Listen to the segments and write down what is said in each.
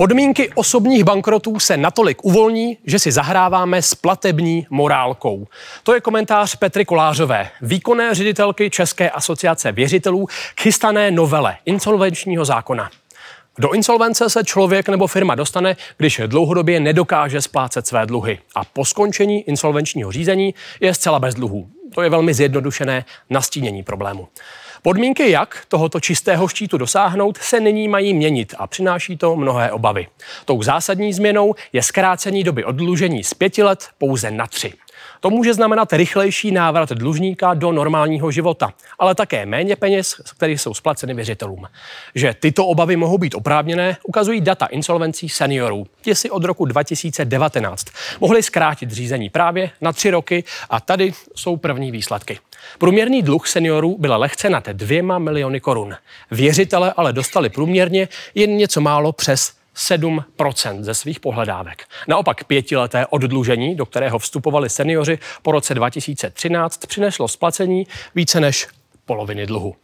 Podmínky osobních bankrotů se natolik uvolní, že si zahráváme s platební morálkou. To je komentář Petry Kolářové, výkonné ředitelky České asociace věřitelů k chystané novele insolvenčního zákona. Do insolvence se člověk nebo firma dostane, když dlouhodobě nedokáže splácet své dluhy. A po skončení insolvenčního řízení je zcela bez dluhů. To je velmi zjednodušené nastínění problému. Podmínky, jak tohoto čistého štítu dosáhnout, se nyní mají měnit a přináší to mnohé obavy. Tou zásadní změnou je zkrácení doby oddlužení z pěti let pouze na tři. To může znamenat rychlejší návrat dlužníka do normálního života, ale také méně peněz, které jsou splaceny věřitelům. Že tyto obavy mohou být oprávněné, ukazují data insolvencí seniorů. Ti si od roku 2019 mohli zkrátit řízení právě na tři roky a tady jsou první výsledky. Průměrný dluh seniorů byl lehce nad dvěma miliony korun. Věřitele ale dostali průměrně jen něco málo přes 7% ze svých pohledávek. Naopak pětileté oddlužení, do kterého vstupovali seniori po roce 2013, přineslo splacení více než poloviny dluhu.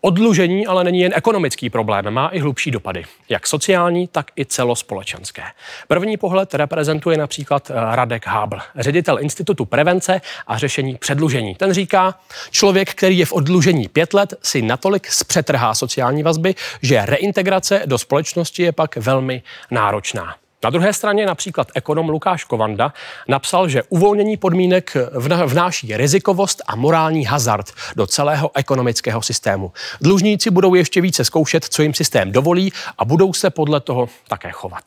Odlužení ale není jen ekonomický problém, má i hlubší dopady, jak sociální, tak i celospolečenské. První pohled reprezentuje například eh, Radek Hábl, ředitel Institutu prevence a řešení předlužení. Ten říká, člověk, který je v odlužení pět let, si natolik zpřetrhá sociální vazby, že reintegrace do společnosti je pak velmi náročná. Na druhé straně například ekonom Lukáš Kovanda napsal, že uvolnění podmínek vnáší rizikovost a morální hazard do celého ekonomického systému. Dlužníci budou ještě více zkoušet, co jim systém dovolí a budou se podle toho také chovat.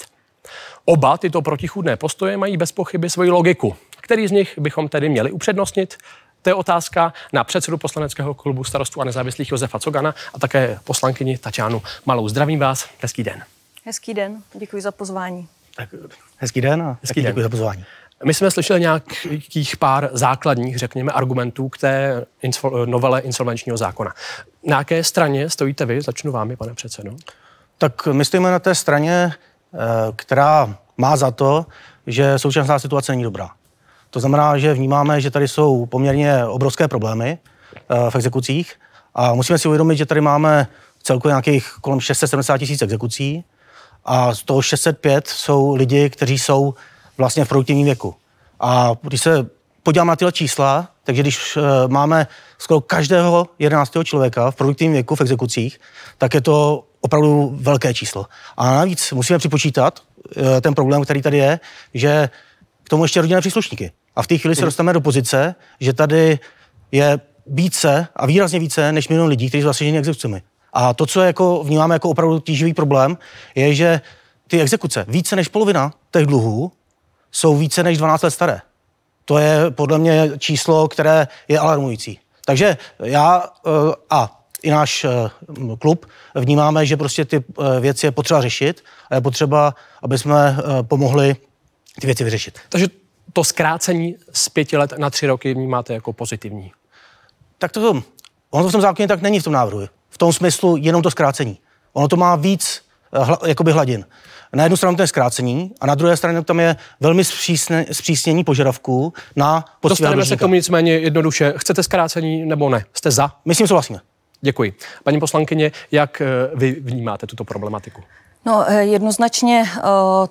Oba tyto protichůdné postoje mají bez pochyby svoji logiku. Který z nich bychom tedy měli upřednostnit? To je otázka na předsedu poslaneckého klubu starostů a nezávislých Josefa Cogana a také poslankyni Tatianu Malou. Zdravím vás, hezký den. Hezký den, děkuji za pozvání. Tak, hezký den a hezký den. děkuji za pozvání. My jsme slyšeli nějakých pár základních, řekněme, argumentů k té insol- novele insolvenčního zákona. Na jaké straně stojíte vy? Začnu vámi, pane předsedo. Tak my stojíme na té straně, eh, která má za to, že současná situace není dobrá. To znamená, že vnímáme, že tady jsou poměrně obrovské problémy eh, v exekucích a musíme si uvědomit, že tady máme celkově nějakých kolem 670 tisíc exekucí, a z toho 605 jsou lidi, kteří jsou vlastně v produktivním věku. A když se podíváme na tyhle čísla, takže když uh, máme skoro každého 11. člověka v produktivním věku v exekucích, tak je to opravdu velké číslo. A navíc musíme připočítat uh, ten problém, který tady je, že k tomu ještě rodinné příslušníky. A v té chvíli se hmm. dostaneme do pozice, že tady je více a výrazně více než milion lidí, kteří jsou zasaženi exekucemi. A to, co jako vnímáme jako opravdu tíživý problém, je, že ty exekuce, více než polovina těch dluhů, jsou více než 12 let staré. To je podle mě číslo, které je alarmující. Takže já eh, a i náš eh, klub vnímáme, že prostě ty eh, věci je potřeba řešit a je potřeba, aby jsme pomohli ty věci vyřešit. Takže to zkrácení z pěti let na tři roky vnímáte jako pozitivní? Tak to, ono to v tom zákoně tak není v tom návrhu tom smyslu jenom to zkrácení. Ono to má víc eh, hla, jakoby hladin. Na jednu stranu to je zkrácení a na druhé straně tam je velmi zpřísne, zpřísnění požadavků na Dostaneme se k tomu nicméně jednoduše. Chcete zkrácení nebo ne? Jste za? Myslím, souhlasíme. Děkuji. Paní poslankyně, jak eh, vy vnímáte tuto problematiku? No eh, jednoznačně eh,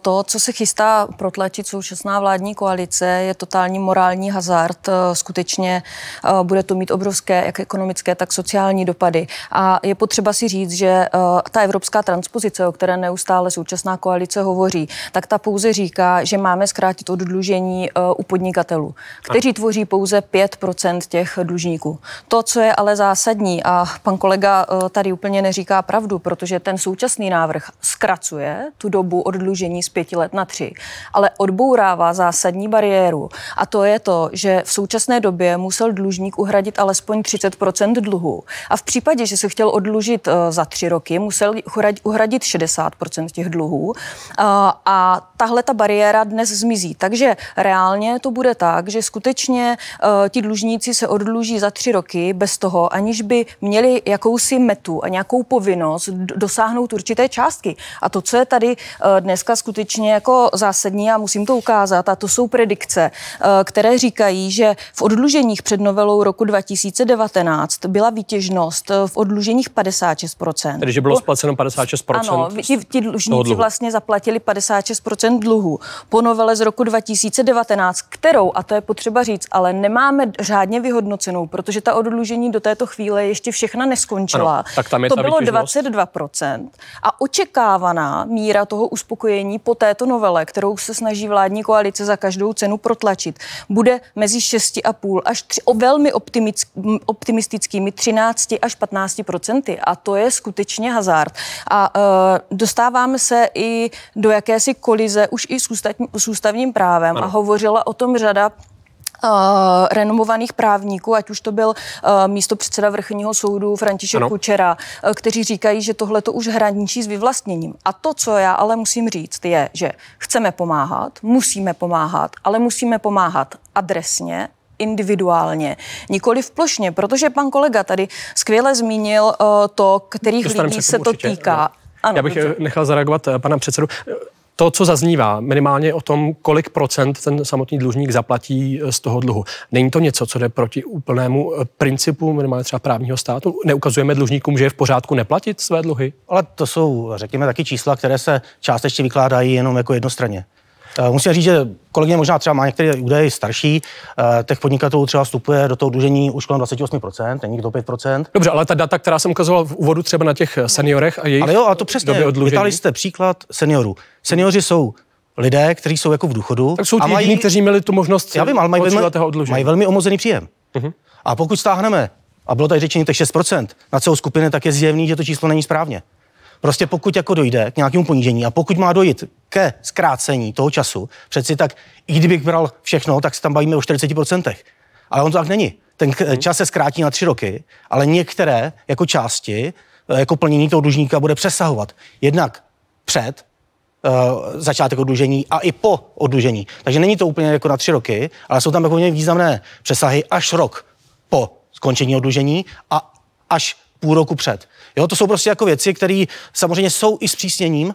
to, co se chystá protlačit současná vládní koalice, je totální morální hazard. Eh, skutečně bude to mít obrovské jak ekonomické, tak sociální dopady. A je potřeba si říct, že ta evropská transpozice, o které neustále současná koalice hovoří, tak ta pouze říká, že máme zkrátit oddlužení u podnikatelů, kteří tvoří pouze 5% těch dlužníků. To, co je ale zásadní, a pan kolega tady úplně neříká pravdu, protože ten současný návrh zkracuje tu dobu oddlužení z pěti let na tři, ale odbourává zásadní bariéru. A to je to, že v současné době musel dlužník uhradit alespoň 30% dluhu. A v případě, že se chtěl odlužit eh, za tři roky, musel uhradit 60% těch dluhů. A, a tahle ta bariéra dnes zmizí. Takže reálně to bude tak, že skutečně uh, ti dlužníci se odluží za tři roky bez toho, aniž by měli jakousi metu a nějakou povinnost dosáhnout určité částky. A to, co je tady dneska skutečně jako zásadní, a musím to ukázat, a to jsou predikce, které říkají, že v odluženích před novelou roku 2019 byla výtěžnost v odluženích 56%. Tedy, že bylo splaceno 56%? Ano, ti, ti dlužníci vlastně zaplatili 56% dluhu. Po novele z roku 2019, kterou, a to je potřeba říct, ale nemáme řádně vyhodnocenou, protože ta odlužení do této chvíle ještě všechna neskončila. Ano, tak tam je to ta bylo výtěžnost. 22%. A očekávaná míra toho uspokojení po této novele, kterou se snaží vládní koalice za každou cenu protlačit, bude mezi 6,5 až 3, o velmi optimistickými 13 až 15 procenty. A to je skutečně hazard. A uh, dostáváme se i do jakési kolize už i s, ústavní, s ústavním právem ano. a hovořila o tom řada Uh, renomovaných právníků, ať už to byl uh, místo předseda vrchního soudu František ano. Kučera, uh, kteří říkají, že tohle to už hraničí s vyvlastněním. A to, co já ale musím říct, je, že chceme pomáhat, musíme pomáhat, ale musíme pomáhat adresně, individuálně, nikoli v plošně, protože pan kolega tady skvěle zmínil uh, to, kterých Dostaneme lidí se, se to určitě, týká. Ano, Já bych dobře. nechal zareagovat pana předsedu to, co zaznívá, minimálně o tom, kolik procent ten samotný dlužník zaplatí z toho dluhu. Není to něco, co jde proti úplnému principu minimálně třeba právního státu? Neukazujeme dlužníkům, že je v pořádku neplatit své dluhy? Ale to jsou, řekněme, taky čísla, které se částečně vykládají jenom jako jednostranně. Eh, musím říct, že kolegyně možná třeba má některé údaje starší, eh, těch podnikatelů třeba vstupuje do toho dlužení už kolem 28%, není to 5%. Dobře, ale ta data, která jsem ukazoval v úvodu třeba na těch seniorech a jejich Ale jo, a to přesně, vytali jste příklad seniorů. Seniori jsou lidé, kteří jsou jako v důchodu. Tak jsou ti a mají, jediní, kteří měli tu možnost Já vím, ale mají velmi, mají velmi omozený příjem. Uh-huh. A pokud stáhneme, a bylo tady řečeno těch 6% na celou skupinu, tak je zjevný, že to číslo není správně. Prostě pokud jako dojde k nějakému ponížení a pokud má dojít ke zkrácení toho času, přeci tak, i kdybych bral všechno, tak se tam bavíme o 40%. Ale on to tak není. Ten čas se zkrátí na tři roky, ale některé jako části, eh, jako plnění toho dlužníka bude přesahovat. Jednak před uh, začátek oddlužení a i po oddlužení. Takže není to úplně jako na tři roky, ale jsou tam jako významné přesahy až rok po skončení oddlužení a až půl roku před. Jo, to jsou prostě jako věci, které samozřejmě jsou i zpřísněním uh,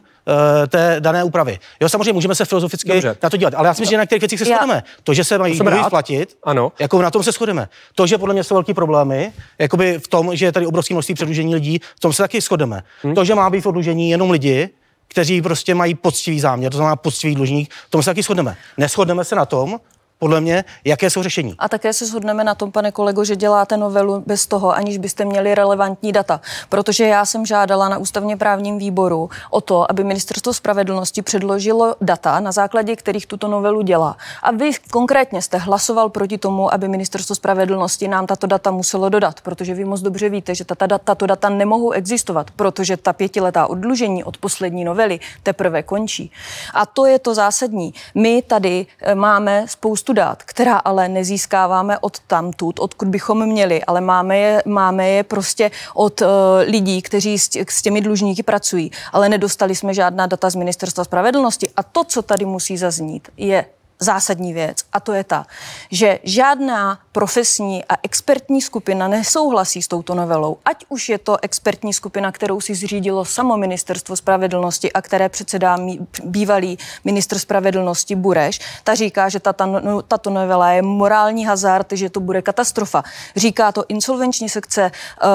té dané úpravy. Jo, samozřejmě můžeme se filozoficky Dobře. na to dělat, ale já si myslím, že na některých věcích se shodneme. To, že se mají dluhy platit, ano. jako na tom se shodeme. To, že podle mě jsou velký problémy, jakoby v tom, že je tady obrovské množství předlužení lidí, v tom se taky shodeme. Hmm. To, že má být v odlužení jenom lidi, kteří prostě mají poctivý záměr, to znamená poctivý dlužník, v tom se taky shodneme. Neschodneme se na tom, podle mě, jaké jsou řešení. A také se shodneme na tom, pane kolego, že děláte novelu bez toho, aniž byste měli relevantní data. Protože já jsem žádala na ústavně právním výboru o to, aby ministerstvo spravedlnosti předložilo data, na základě kterých tuto novelu dělá. A vy konkrétně jste hlasoval proti tomu, aby ministerstvo spravedlnosti nám tato data muselo dodat, protože vy moc dobře víte, že tato, tato data nemohou existovat, protože ta pětiletá odlužení od poslední novely teprve končí. A to je to zásadní. My tady eh, máme spoustu dát, která ale nezískáváme od tamtud, odkud bychom měli, ale máme je, máme je prostě od uh, lidí, kteří s, tě, s těmi dlužníky pracují, ale nedostali jsme žádná data z Ministerstva spravedlnosti. A to, co tady musí zaznít, je zásadní věc a to je ta, že žádná profesní a expertní skupina nesouhlasí s touto novelou. Ať už je to expertní skupina, kterou si zřídilo samo ministerstvo spravedlnosti a které předsedá bývalý ministr spravedlnosti Bureš, ta říká, že tato, no, tato novela je morální hazard, že to bude katastrofa. Říká to insolvenční sekce uh,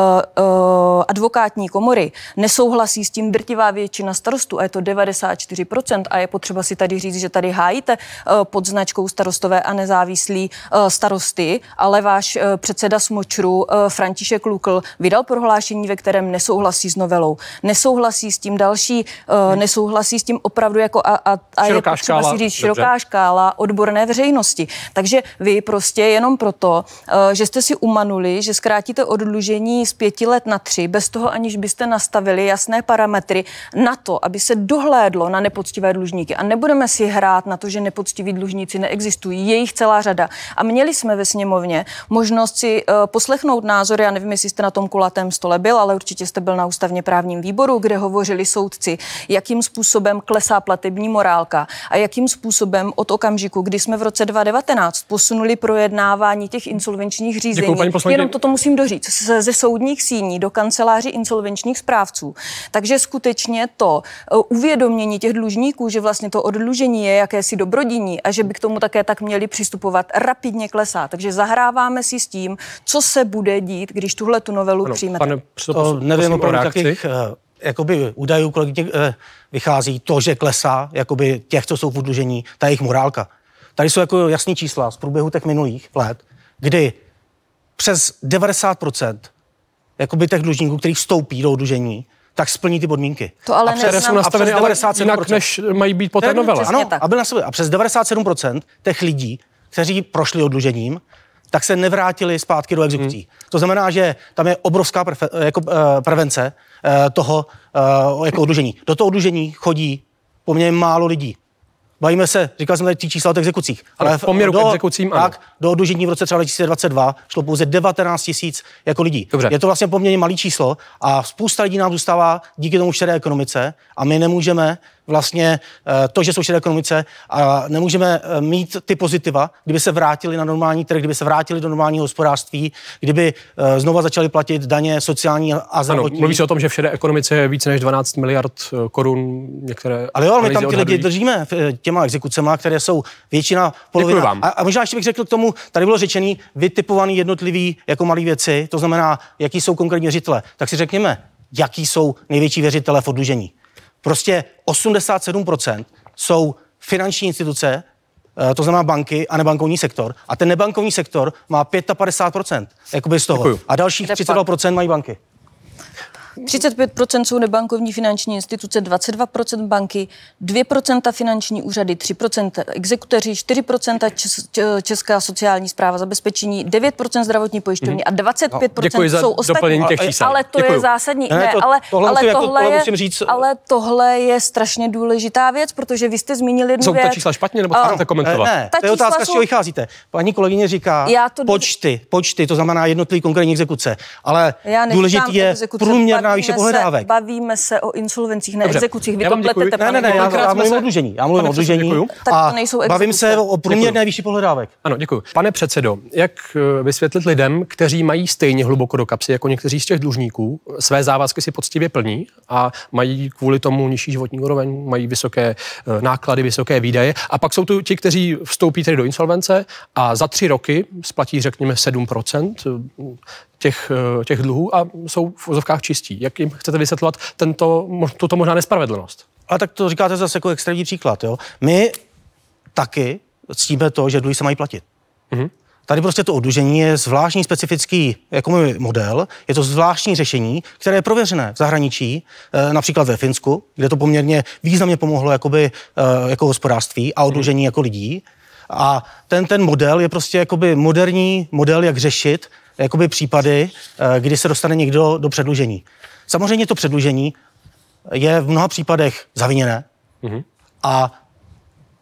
uh, advokátní komory. Nesouhlasí s tím drtivá většina starostů a je to 94% a je potřeba si tady říct, že tady hájíte uh, pod značkou starostové a nezávislí eh, starosty, ale váš eh, předseda Smočru eh, František Lukl vydal prohlášení, ve kterém nesouhlasí s novelou. Nesouhlasí s tím další, hmm. nesouhlasí s tím opravdu jako a, a, a je potřeba škála, si říct široká škála odborné veřejnosti. Takže vy prostě jenom proto, že jste si umanuli, že zkrátíte odlužení z pěti let na tři, bez toho aniž byste nastavili jasné parametry na to, aby se dohlédlo na nepoctivé dlužníky. A nebudeme si hrát na to, že nepoctiví dlužníci neexistují. Je jich celá řada. A měli jsme ve sněmovně možnost si uh, poslechnout názory, já nevím, jestli jste na tom kulatém stole byl, ale určitě jste byl na ústavně právním výboru, kde hovořili soudci, jakým způsobem klesá platební morálka a jakým způsobem od okamžiku, kdy jsme v roce 2019 posunuli projednávání těch insolvenčních řízení, Děkuji, jenom toto musím doříct, ze, ze soudních síní do kanceláří insolvenčních správců. Takže skutečně to uh, uvědomění těch dlužníků, že vlastně to odlužení je jakési dobrodiní a že by k tomu také tak měli přistupovat, rapidně klesá. Takže zahráváme si s tím, co se bude dít, když tuhle tu novelu ano, přijmete. Pane, to, nevím opravdu jakých uh, jakoby údajů, kolik těch, uh, vychází to, že klesá jakoby těch, co jsou v udlužení, ta jejich morálka. Tady jsou jako jasný čísla z průběhu těch minulých let, kdy přes 90% jakoby těch dlužníků, kteří vstoupí do udlužení, tak splní ty podmínky. To ale a přes, jsou nastaveny ale jinak, než mají být po té novele. Ano, a, byl a přes 97% těch lidí, kteří prošli odlužením, tak se nevrátili zpátky do exekucí. Hmm. To znamená, že tam je obrovská prefe, jako, uh, prevence uh, toho uh, jako odlužení. Do toho odlužení chodí poměrně málo lidí. Bavíme se, říkal jsem tady ty čísla o exekucích. Ale v poměru do, k exekucím, ano. Tak, do odužení v roce třeba 2022 šlo pouze 19 tisíc jako lidí. Dobře. Je to vlastně poměrně malý číslo a spousta lidí nám zůstává díky tomu šedé ekonomice a my nemůžeme vlastně eh, to, že jsou šedé ekonomice a nemůžeme eh, mít ty pozitiva, kdyby se vrátili na normální trh, kdyby se vrátili do normálního hospodářství, kdyby eh, znova začali platit daně sociální a zdravotní. Ano, mluví se o tom, že v šedé ekonomice je více než 12 miliard korun některé. Ale jo, ale my tam ty lidi držíme těma exekucema, které jsou většina polovina. Vám. A, a možná ještě bych řekl k tomu, tady bylo řečený vytipovaný jednotlivý jako malý věci, to znamená, jaký jsou konkrétní věřitele. Tak si řekněme, jaký jsou největší věřitele v odlužení. Prostě 87% jsou finanční instituce, eh, to znamená banky a nebankovní sektor. A ten nebankovní sektor má 55% jakoby z toho. Děkuju. A dalších 32% mají banky. 35% jsou nebankovní finanční instituce, 22% banky, 2% finanční úřady, 3% exekuteři, 4% čes, Česká sociální zpráva zabezpečení, 9% zdravotní pojišťovny mm. a 25% no, jsou ostatní. těch čísel. Ale to Děkuji. je zásadní. Ne, ne, to, ale, tohle, ale, jako, tohle, tohle, je, říct... ale tohle je strašně důležitá věc, protože vy jste zmínili jednu jsou věc. Jsou ta čísla špatně, nebo chcete komentovat? Ne, ne to je otázka, jsou... z čeho vycházíte. Paní kolegyně říká Já to... počty, počty, to znamená jednotlivý konkrétní exekuce. Ale důležitý je průměrná bavíme výše pohledávek. Se, bavíme se o insolvencích, ne Dobře. exekucích. Vy já to pletete, ne, ne, ne, já, já mluvím o odlužení. Já mluvím o odlužení. A bavím se o průměrné výši pohledávek. Ano, děkuji. Pane předsedo, jak eh, vysvětlit lidem, kteří mají stejně hluboko do kapsy jako někteří z těch dlužníků, své závazky si poctivě plní a mají kvůli tomu nižší životní úroveň, mají vysoké eh, náklady, vysoké výdaje. A pak jsou tu ti, kteří vstoupí tedy do insolvence a za tři roky splatí, řekněme, 7% těch, eh, těch dluhů a jsou v vozovkách čistí. Jak jim chcete vysvětlovat tento, tuto možná nespravedlnost? A tak to říkáte zase jako extrémní příklad. Jo? My taky ctíme to, že dluhy se mají platit. Mm-hmm. Tady prostě to oddlužení je zvláštní specifický jako model, je to zvláštní řešení, které je prověřené v zahraničí, eh, například ve Finsku, kde to poměrně významně pomohlo jakoby, eh, jako hospodářství a oddlužení jako lidí. A ten, ten model je prostě jakoby moderní model, jak řešit jakoby případy, eh, kdy se dostane někdo do předlužení. Samozřejmě to předlužení je v mnoha případech zaviněné mm-hmm. a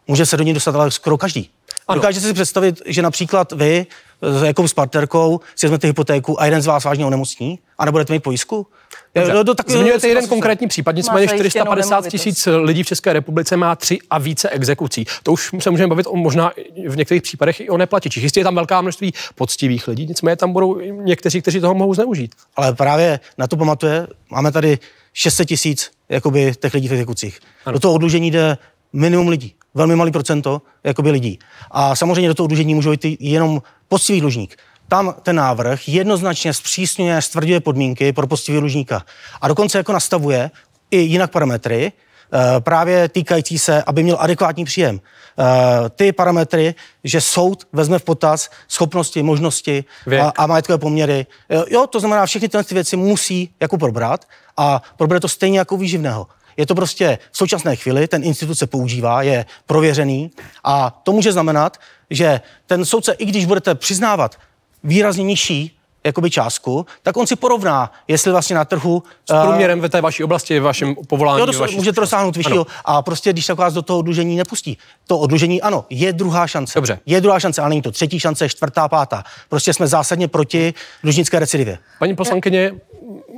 může se do něj dostat ale skoro každý. Ano. Dokážete si představit, že například vy s jakou s partnerkou si vezmete hypotéku a jeden z vás vážně onemocní a nebudete mít pojistku? Do, do Zmiňujete jeden konkrétní případ, nicméně 450 tisíc lidí v České republice má tři a více exekucí. To už se můžeme bavit o možná v některých případech i o neplatičích. Jistě je tam velká množství poctivých lidí, nicméně tam budou někteří, kteří toho mohou zneužít. Ale právě na to pamatuje, máme tady 600 tisíc jakoby, těch lidí v exekucích. Ano. Do toho odlužení jde minimum lidí, velmi malý procento jakoby, lidí. A samozřejmě do toho odlužení můžou jít jenom poctivý dlužník tam ten návrh jednoznačně zpřísňuje, stvrduje podmínky pro poctivý dlužníka. A dokonce jako nastavuje i jinak parametry, eh, právě týkající se, aby měl adekvátní příjem. Eh, ty parametry, že soud vezme v potaz schopnosti, možnosti a, a majetkové poměry. Eh, jo, to znamená, všechny tyhle věci musí jako probrat a probere to stejně jako výživného. Je to prostě v současné chvíli, ten institut se používá, je prověřený a to může znamenat, že ten soudce, i když budete přiznávat výrazně nižší jakoby částku, tak on si porovná, jestli vlastně na trhu... S průměrem ve té vaší oblasti, v vašem povolání. Jo, dos, vaší může to dosáhnout vyššího. A prostě, když se vás do toho odlužení nepustí. To odlužení, ano, je druhá šance. Dobře. Je druhá šance, ale není to třetí šance, čtvrtá, pátá. Prostě jsme zásadně proti dlužnické recidivě. Paní poslankyně,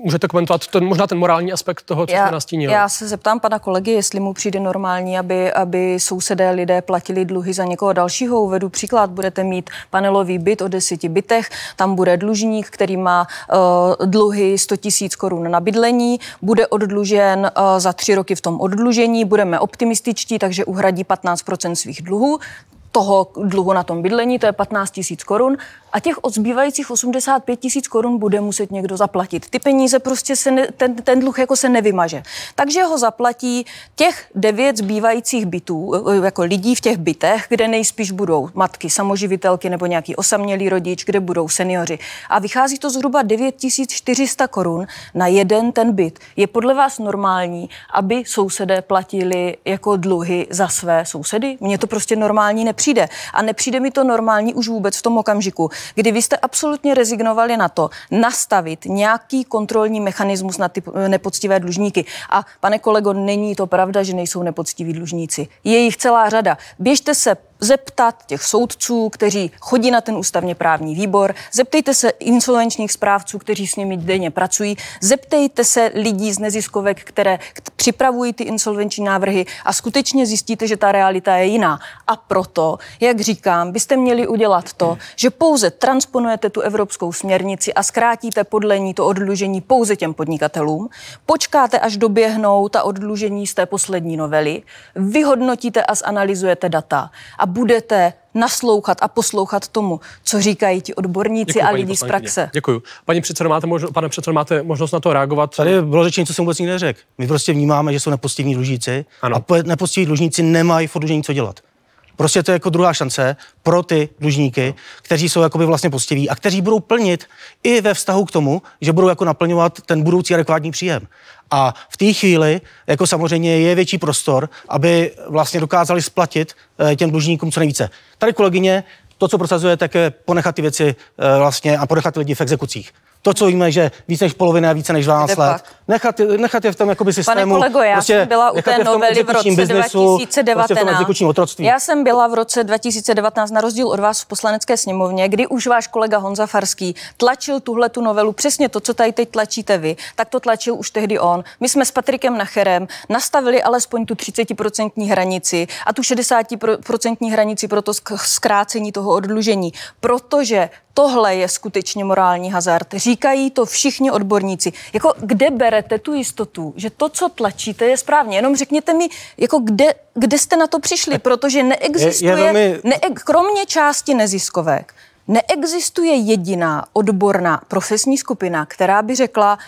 můžete komentovat ten, možná ten morální aspekt toho, co já, jsme nastínili? Já se zeptám pana kolegy, jestli mu přijde normální, aby, aby sousedé lidé platili dluhy za někoho dalšího. Uvedu příklad, budete mít panelový byt o deseti bytech, tam bude dlužník, který má uh, dluhy 100 tisíc korun na bydlení, bude oddlužen uh, za tři roky v tom oddlužení, budeme optimističtí, takže uhradí 15% svých dluhů. Toho dluhu na tom bydlení, to je 15 tisíc korun a těch odzbývajících 85 tisíc korun bude muset někdo zaplatit. Ty peníze prostě se ne, ten, ten dluh jako se nevymaže. Takže ho zaplatí těch devět zbývajících bytů, eh, jako lidí v těch bytech, kde nejspíš budou matky, samoživitelky nebo nějaký osamělý rodič, kde budou seniori. A vychází to zhruba 9400 korun na jeden ten byt. Je podle vás normální, aby sousedé platili jako dluhy za své sousedy? Mně to prostě normální nepřijde. A nepřijde mi to normální už vůbec v tom okamžiku, kdy vy jste absolutně rezignovali na to nastavit nějaký kontrolní mechanismus na ty nepoctivé dlužníky. A pane kolego, není to pravda, že nejsou nepoctiví dlužníci. Je jich celá řada. Běžte se zeptat těch soudců, kteří chodí na ten ústavně právní výbor, zeptejte se insolvenčních správců, kteří s nimi denně pracují, zeptejte se lidí z neziskovek, které připravují ty insolvenční návrhy a skutečně zjistíte, že ta realita je jiná. A proto, jak říkám, byste měli udělat to, že pouze transponujete tu evropskou směrnici a zkrátíte podle ní to odlužení pouze těm podnikatelům, počkáte, až doběhnou ta odlužení z té poslední novely, vyhodnotíte a zanalizujete data a budete naslouchat a poslouchat tomu, co říkají ti odborníci Děkuji, a lidi z praxe. Děkuji. Paní předsedo, máte možno, pane předsedo, máte možnost na to reagovat? Tady bylo řečeno, co jsem vůbec nikdy neřekl. My prostě vnímáme, že jsou nepoctiví dlužníci ano. a nepoctiví dlužníci nemají v odlužení co dělat. Prostě to je jako druhá šance pro ty dlužníky, kteří jsou jakoby vlastně postiví a kteří budou plnit i ve vztahu k tomu, že budou jako naplňovat ten budoucí adekvátní příjem. A v té chvíli jako samozřejmě je větší prostor, aby vlastně dokázali splatit eh, těm dlužníkům co nejvíce. Tady kolegyně to, co prosazuje, tak je ponechat ty věci eh, vlastně a ponechat lidi v exekucích. To, co víme, že více než polovina a více než 12 let. Nechat, nechat je v tom jakoby systému. Pane kolego, já prostě jsem byla u té novely v roce biznesu, 2019. Prostě já jsem byla v roce 2019 na rozdíl od vás v poslanecké sněmovně, kdy už váš kolega Honza Farský tlačil tuhle tu novelu, přesně to, co tady teď tlačíte vy, tak to tlačil už tehdy on. My jsme s Patrikem Nacherem nastavili alespoň tu 30% hranici a tu 60% hranici pro to zkrácení toho odlužení, protože tohle je skutečně morální hazard. Říkají to všichni odborníci. Jako kde berete tu jistotu, že to, co tlačíte, je správně? Jenom řekněte mi, jako kde, kde jste na to přišli, protože neexistuje, je, je velmi... ne, kromě části neziskovek, neexistuje jediná odborná profesní skupina, která by řekla,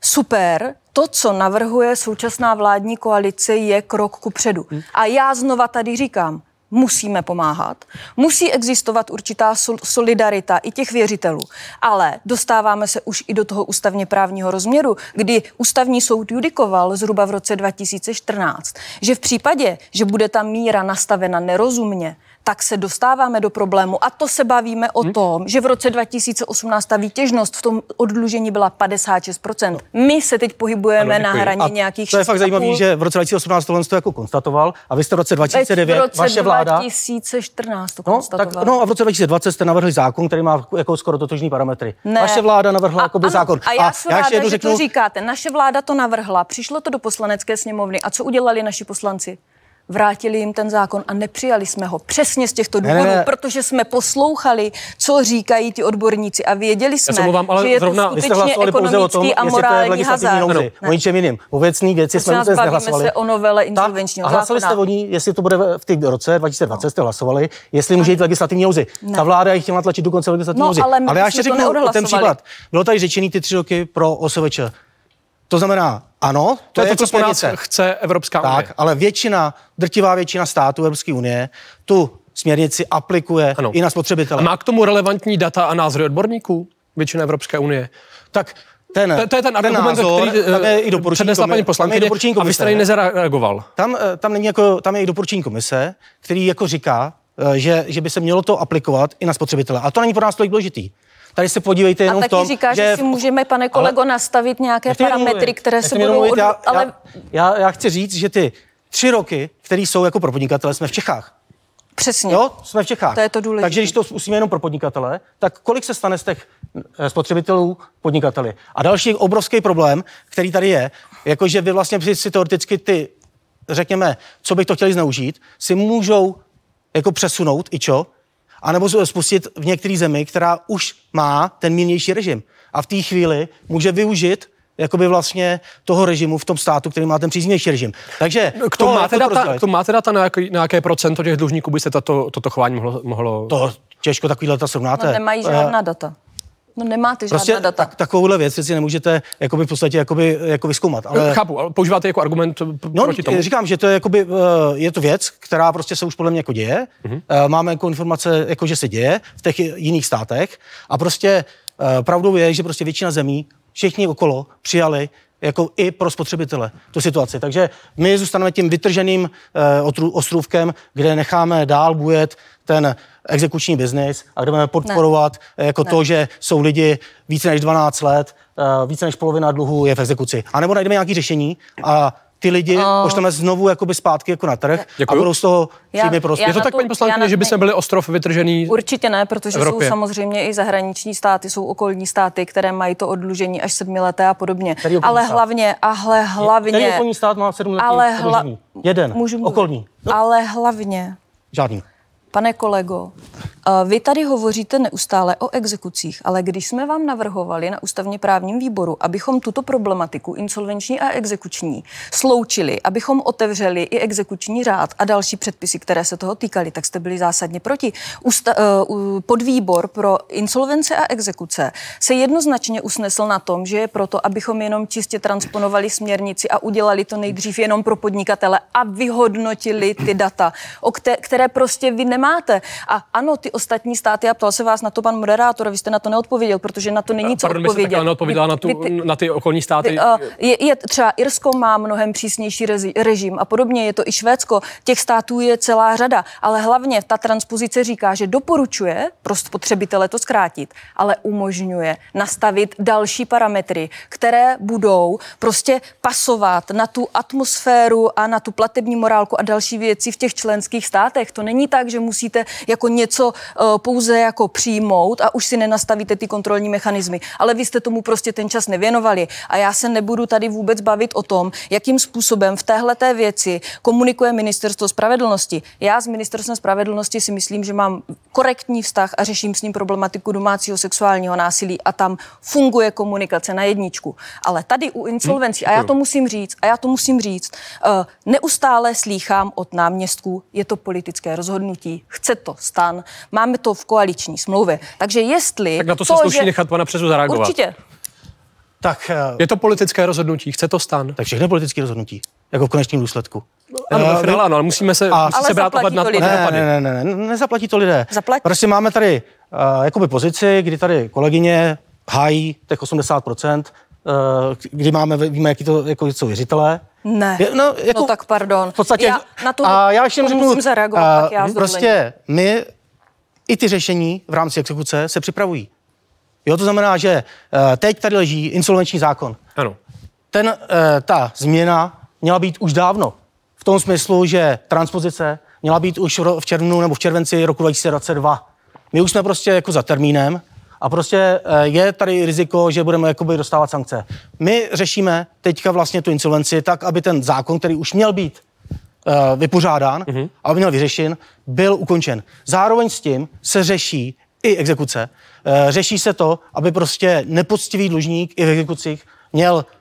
super, to, co navrhuje současná vládní koalice, je krok ku předu. Hmm. A já znova tady říkám, musíme pomáhat. Musí existovat určitá solidarita i těch věřitelů. Ale dostáváme se už i do toho ústavně právního rozměru, kdy ústavní soud judikoval zhruba v roce 2014, že v případě, že bude ta míra nastavena nerozumně, tak se dostáváme do problému. A to se bavíme o hmm. tom, že v roce 2018 ta výtěžnost v tom odlužení byla 56%. My se teď pohybujeme ano, na hraně a nějakých To je fakt zajímavé, že v roce 2018 tohle to jako konstatoval a vy jste v roce 2009, v roce vaše vláda... 2014 to no, konstatoval. Tak, no a v roce 2020 jste navrhli zákon, který má jako skoro totožní parametry. Ne. Vaše vláda navrhla jako by zákon. A já, a já ještě ráda, že řeknu... to říkáte. Naše vláda to navrhla, přišlo to do poslanecké sněmovny. A co udělali naši poslanci? Vrátili jim ten zákon a nepřijali jsme ho přesně z těchto důvodů, ne, ne, ne. protože jsme poslouchali, co říkají ti odborníci a věděli jsme, mluvám, ale že je zrovna, to skutečně ekonomický tom, a morální hazard. Nouzi, o ničem jiným. O věcný věci jsme vůbec nehlasovali. se o novele insolvenčního A hlasovali jste o ní, jestli to bude v té roce 2020 jste hlasovali, jestli může jít legislativní nouzi. Ta vláda jich chtěla tlačit dokonce legislativní nouzi. No, ale, ale já ještě řeknu ten příklad. Bylo tady řečený ty tři roky pro OSVČ. To znamená, ano, to, to je to, co po nás chce Evropská tak, unie. ale většina, drtivá většina států Evropské unie tu směrnici aplikuje ano. i na spotřebitele. A má k tomu relevantní data a názory odborníků většina Evropské unie? Tak ten, to, to je ten, ten argument, názor, který tam je i doporučení přednesla paní poslankyně a vy jste tady nezareagoval. Tam, eh, tam, není jako, tam je i doporučení komise, který jako říká, eh, že, že by se mělo to aplikovat i na spotřebitele. A to není pro nás tolik důležitý. Tady se podívejte jenom a taky v tom, říká, že, že si můžeme, pane kolego, ale... nastavit nějaké parametry, mluvit. které se budou... Mluvit. Od... Já, ale... já, já chci říct, že ty tři roky, které jsou jako pro podnikatele, jsme v Čechách. Přesně. Jo, jsme v Čechách. To je to důležité. Takže když to zkusíme jenom pro podnikatele, tak kolik se stane z těch eh, spotřebitelů podnikateli? A další obrovský problém, který tady je, jakože vy vlastně si teoreticky ty, řekněme, co bych to chtěli zneužít, si můžou jako přesunout i čo, anebo spustit v některé zemi, která už má ten mírnější režim. A v té chvíli může využít jakoby vlastně toho režimu v tom státu, který má ten příznivější režim. Takže k tomu, máte jako data, k tomu máte data na, jaký, na jaké procento těch dlužníků by se tato, toto chování mohlo, mohlo... To těžko takový data srovnáte. No, nemají žádná uh, data. No nemáte prostě žádná data. Tak, takovouhle věc si nemůžete jakoby v podstatě jakoby, jako vyzkoumat. Ale... Chápu, ale používáte jako argument no, proti tomu? říkám, že to je, jakoby, je to věc, která prostě se už podle mě jako děje. Uh-huh. Máme jako informace, jako že se děje v těch jiných státech a prostě pravdou je, že prostě většina zemí, všichni okolo přijali jako i pro spotřebitele tu situaci. Takže my zůstaneme tím vytrženým uh, ostrůvkem, kde necháme dál bujet ten exekuční biznis a kde budeme podporovat ne. jako ne. to, že jsou lidi více než 12 let, uh, více než polovina dluhu je v exekuci. A nebo najdeme nějaké řešení a ty lidi uh, pošleme znovu jakoby zpátky jako na trh Děkuju. a budou z toho příjmy prostě. Je to tak, paní poslankyně, že by se byli ostrov vytržený? Určitě ne, protože jsou samozřejmě i zahraniční státy, jsou okolní státy, které mají to odlužení až sedmileté a podobně. Ale stát? hlavně, ale hlavně... Který okolní stát má sedmiletý ale hla... Jeden, můžu okolní. No. Ale hlavně... Žádný. Pane kolego, vy tady hovoříte neustále o exekucích, ale když jsme vám navrhovali na ústavně právním výboru, abychom tuto problematiku insolvenční a exekuční sloučili, abychom otevřeli i exekuční řád a další předpisy, které se toho týkaly, tak jste byli zásadně proti. Usta- uh, podvýbor pro insolvence a exekuce se jednoznačně usnesl na tom, že je proto, abychom jenom čistě transponovali směrnici a udělali to nejdřív jenom pro podnikatele a vyhodnotili ty data, o které prostě vy nemáte. A ano, ty ostatní státy, a ptal se vás na to pan moderátor, vy jste na to neodpověděl, protože na to není co Pardon, odpovědět. Pardon, neodpověděla na, tu, ty, na ty okolní státy. Ty, uh, je, je, třeba Irsko má mnohem přísnější rezi, režim a podobně, je to i Švédsko. Těch států je celá řada, ale hlavně ta transpozice říká, že doporučuje pro spotřebitele to zkrátit, ale umožňuje nastavit další parametry, které budou prostě pasovat na tu atmosféru a na tu platební morálku a další věci v těch členských státech. To není tak, že musíte jako něco pouze jako přijmout a už si nenastavíte ty kontrolní mechanismy. Ale vy jste tomu prostě ten čas nevěnovali. A já se nebudu tady vůbec bavit o tom, jakým způsobem v téhle té věci komunikuje ministerstvo spravedlnosti. Já s ministerstvem spravedlnosti si myslím, že mám korektní vztah a řeším s ním problematiku domácího sexuálního násilí a tam funguje komunikace na jedničku. Ale tady u insolvencí, a já to musím říct, a já to musím říct, uh, neustále slýchám od náměstků, je to politické rozhodnutí, chce to stan, máme to v koaliční smlouvě. Takže jestli... Tak na to, to se sluší že... nechat pana Přezu zareagovat. Určitě. Tak, uh, je to politické rozhodnutí, chce to stan. Tak všechno politické rozhodnutí, jako v konečném důsledku. No, ano, uh, finále, ano, ale musíme se, a, musí se brát ohled na, lidé. Ne, ne, ne, ne, nezaplatí to lidé. Zaplatí. Prostě máme tady uh, jakoby pozici, kdy tady kolegyně hájí těch 80%, uh, kdy máme, víme, jaký to jako jsou věřitelé, ne, je, no, jako, no tak pardon. V podstatě, já na to, a já ještě řeknu, musím zareagovat, tak já prostě my i ty řešení v rámci exekuce se připravují. Jo, to znamená, že uh, teď tady leží insolvenční zákon. Ano. Ten, uh, ta změna měla být už dávno. V tom smyslu, že transpozice měla být už v červnu nebo v červenci roku 2022. My už jsme prostě jako za termínem a prostě eh, je tady riziko, že budeme jakoby dostávat sankce. My řešíme teďka vlastně tu insolvenci tak, aby ten zákon, který už měl být vypořádán, mm-hmm. aby měl vyřešen, byl ukončen. Zároveň s tím se řeší i exekuce. Uh, řeší se to, aby prostě nepoctivý dlužník i v exekucích měl Eh,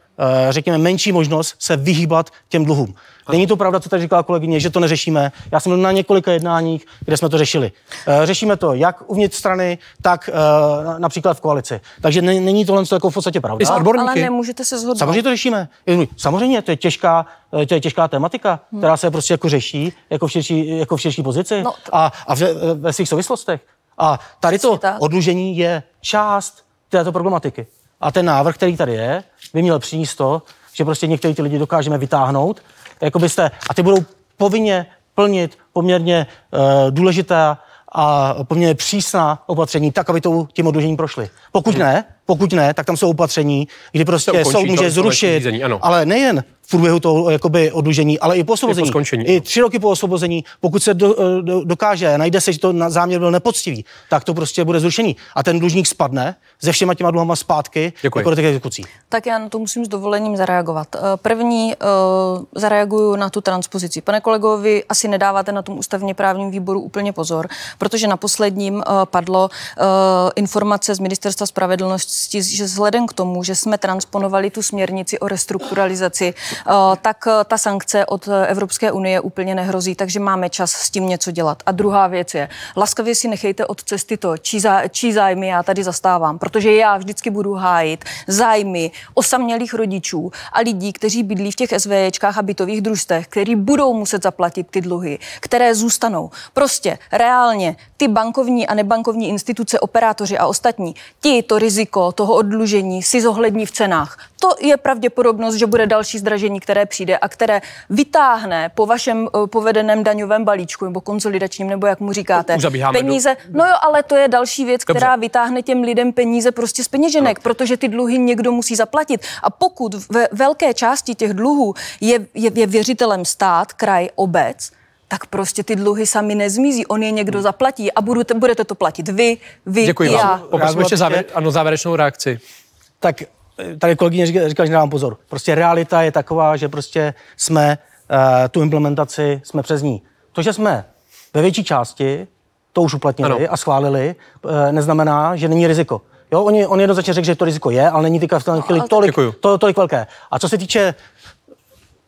řekněme, menší možnost se vyhýbat těm dluhům. Není to pravda, co tady říkala kolegyně, že to neřešíme. Já jsem byl na několika jednáních, kde jsme to řešili. Eh, řešíme to jak uvnitř strany, tak eh, například v koalici. Takže není to jen jako v podstatě pravda. Ale nemůžete se zhodnout. Samozřejmě to řešíme. Samozřejmě, to je těžká, to je těžká tematika, hmm. která se prostě jako řeší jako v širší, jako v širší pozici no, to... a, a ve, ve svých souvislostech. A tady to odlužení je část této problematiky. A ten návrh, který tady je, by měl přinést to, že prostě některý ty lidi dokážeme vytáhnout, jako byste, a ty budou povinně plnit poměrně uh, důležité a poměrně přísná opatření, tak, aby to tím odlužením prošli. Pokud ne, pokud ne, tak tam jsou opatření, kdy prostě soud může zrušit, řízení, ano. ale nejen v průběhu toho jakoby odlužení, ale i po osvobození. I, po skončení, I tři roky po osvobození, pokud se do, do, dokáže, najde se, že to na záměr byl nepoctivý, tak to prostě bude zrušení. A ten dlužník spadne se všema těma dluhama zpátky Děkuji. jako do těch exekucí. Tak já na to musím s dovolením zareagovat. Eh, První uh, zareaguju na tu transpozici. Pane kolego, vy asi nedáváte na tom ústavně právním výboru úplně pozor, protože na posledním uh, padlo uh, informace z Ministerstva spravedlnosti, že vzhledem k tomu, že jsme transponovali tu směrnici o restrukturalizaci, uh, tak uh, ta sankce od Evropské unie úplně nehrozí, takže máme čas s tím něco dělat. A druhá věc je, laskavě si nechejte od cesty to, čí, zá, čí zájmy já tady zastávám, protože já vždycky budu hájit zájmy osamělých rodičů a lidí, kteří bydlí v těch SVJčkách a bytových družstvech, kteří budou muset zaplatit ty dluhy, které zůstanou. Prostě reálně ty bankovní a nebankovní instituce, operátoři a ostatní, ti to riziko toho oddlužení si zohlední v cenách. To je pravděpodobnost, že bude další zdražení, které přijde a které vytáhne po vašem uh, povedeném daňovém balíčku nebo konsolidačním, nebo jak mu říkáte, peníze. No jo, ale to je další věc, Dobře. která vytáhne těm lidem peníze prostě z peněženek, No. protože ty dluhy někdo musí zaplatit. A pokud ve velké části těch dluhů je, je, je věřitelem stát, kraj, obec, tak prostě ty dluhy sami nezmizí. On je někdo zaplatí a budete, budete to platit vy, vy, Děkuji já. vám. Poprosím ještě závěr, ano, závěrečnou reakci. Tak eh, tady kolegyně říká, říká, že dávám pozor. Prostě realita je taková, že prostě jsme uh, tu implementaci, jsme přes ní. To, že jsme ve větší části to už uplatnili Ano. a schválili, uh, neznamená, že není riziko. Jo, on, on jednoznačně řekl, že to riziko je, ale není teďka v té chvíli tolik, to, tolik velké. A co se týče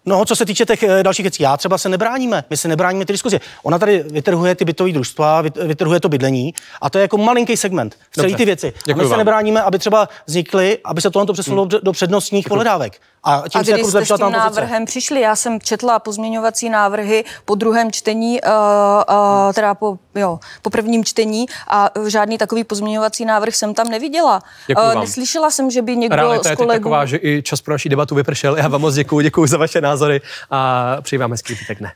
No, co se týče těch eh, dalších věcí, já třeba se nebráníme, my se nebráníme ty diskuzi. Ona tady vytrhuje ty bytové družstva, vyt- vytrhuje to bydlení a to je jako malinký segment v celé ty věci. a my se vám. nebráníme, aby třeba vznikly, aby se tohle přesunulo do- do přednostních pohledávek. A tím A se když jako jste s zlepšila tím pozice. návrhem přišli, já jsem četla pozměňovací návrhy po druhém čtení, uh, uh, teda po, jo, po prvním čtení a žádný takový pozměňovací návrh jsem tam neviděla. Vám. neslyšela jsem, že by někdo Realita z je kolegů... taková, že i čas pro naši debatu vypršel. Já vám moc děkuji, děkuji za vaše názory a přeji vám hezký dne.